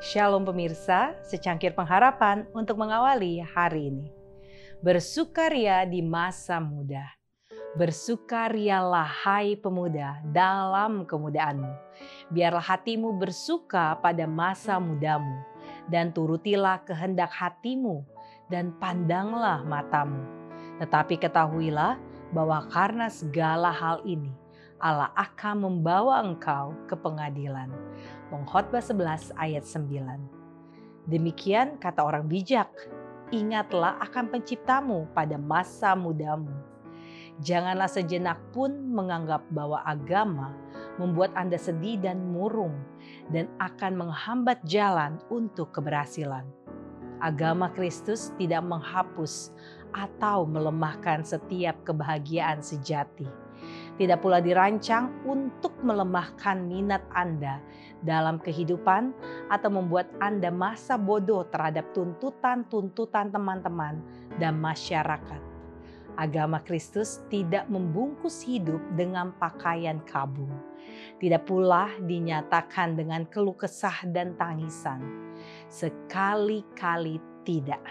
Shalom pemirsa, secangkir pengharapan untuk mengawali hari ini. Bersukaria di masa muda. Bersukarialah hai pemuda dalam kemudaanmu. Biarlah hatimu bersuka pada masa mudamu dan turutilah kehendak hatimu dan pandanglah matamu. Tetapi ketahuilah bahwa karena segala hal ini Allah akan membawa engkau ke pengadilan. Pengkhotbah 11 ayat 9. Demikian kata orang bijak, ingatlah akan penciptamu pada masa mudamu. Janganlah sejenak pun menganggap bahwa agama membuat Anda sedih dan murung dan akan menghambat jalan untuk keberhasilan. Agama Kristus tidak menghapus atau melemahkan setiap kebahagiaan sejati tidak pula dirancang untuk melemahkan minat Anda dalam kehidupan atau membuat Anda masa bodoh terhadap tuntutan-tuntutan teman-teman dan masyarakat. Agama Kristus tidak membungkus hidup dengan pakaian kabung. Tidak pula dinyatakan dengan keluh kesah dan tangisan. Sekali-kali tidak.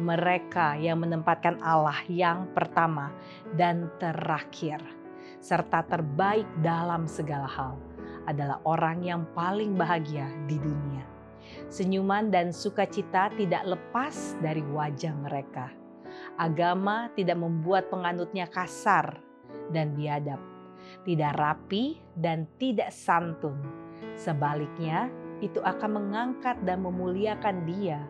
Mereka yang menempatkan Allah yang pertama dan terakhir serta terbaik dalam segala hal adalah orang yang paling bahagia di dunia. Senyuman dan sukacita tidak lepas dari wajah mereka. Agama tidak membuat penganutnya kasar dan biadab, tidak rapi dan tidak santun. Sebaliknya, itu akan mengangkat dan memuliakan dia,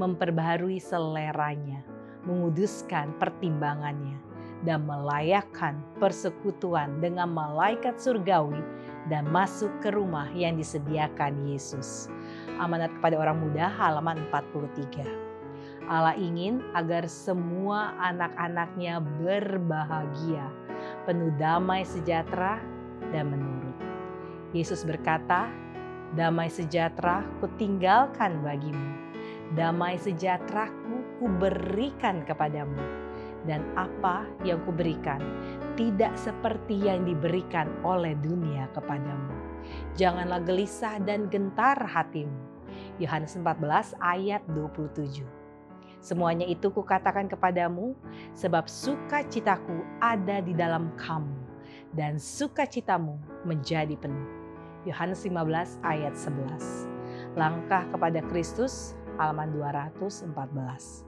memperbaharui seleranya, menguduskan pertimbangannya, dan melayakkan persekutuan dengan malaikat surgawi dan masuk ke rumah yang disediakan Yesus. Amanat kepada orang muda halaman 43. Allah ingin agar semua anak-anaknya berbahagia, penuh damai sejahtera dan menurut. Yesus berkata, damai sejahtera kutinggalkan bagimu, damai sejahtera ku berikan kepadamu dan apa yang kuberikan tidak seperti yang diberikan oleh dunia kepadamu. Janganlah gelisah dan gentar hatimu. Yohanes 14 ayat 27. Semuanya itu kukatakan kepadamu sebab sukacitaku ada di dalam kamu dan sukacitamu menjadi penuh. Yohanes 15 ayat 11. Langkah kepada Kristus halaman 214.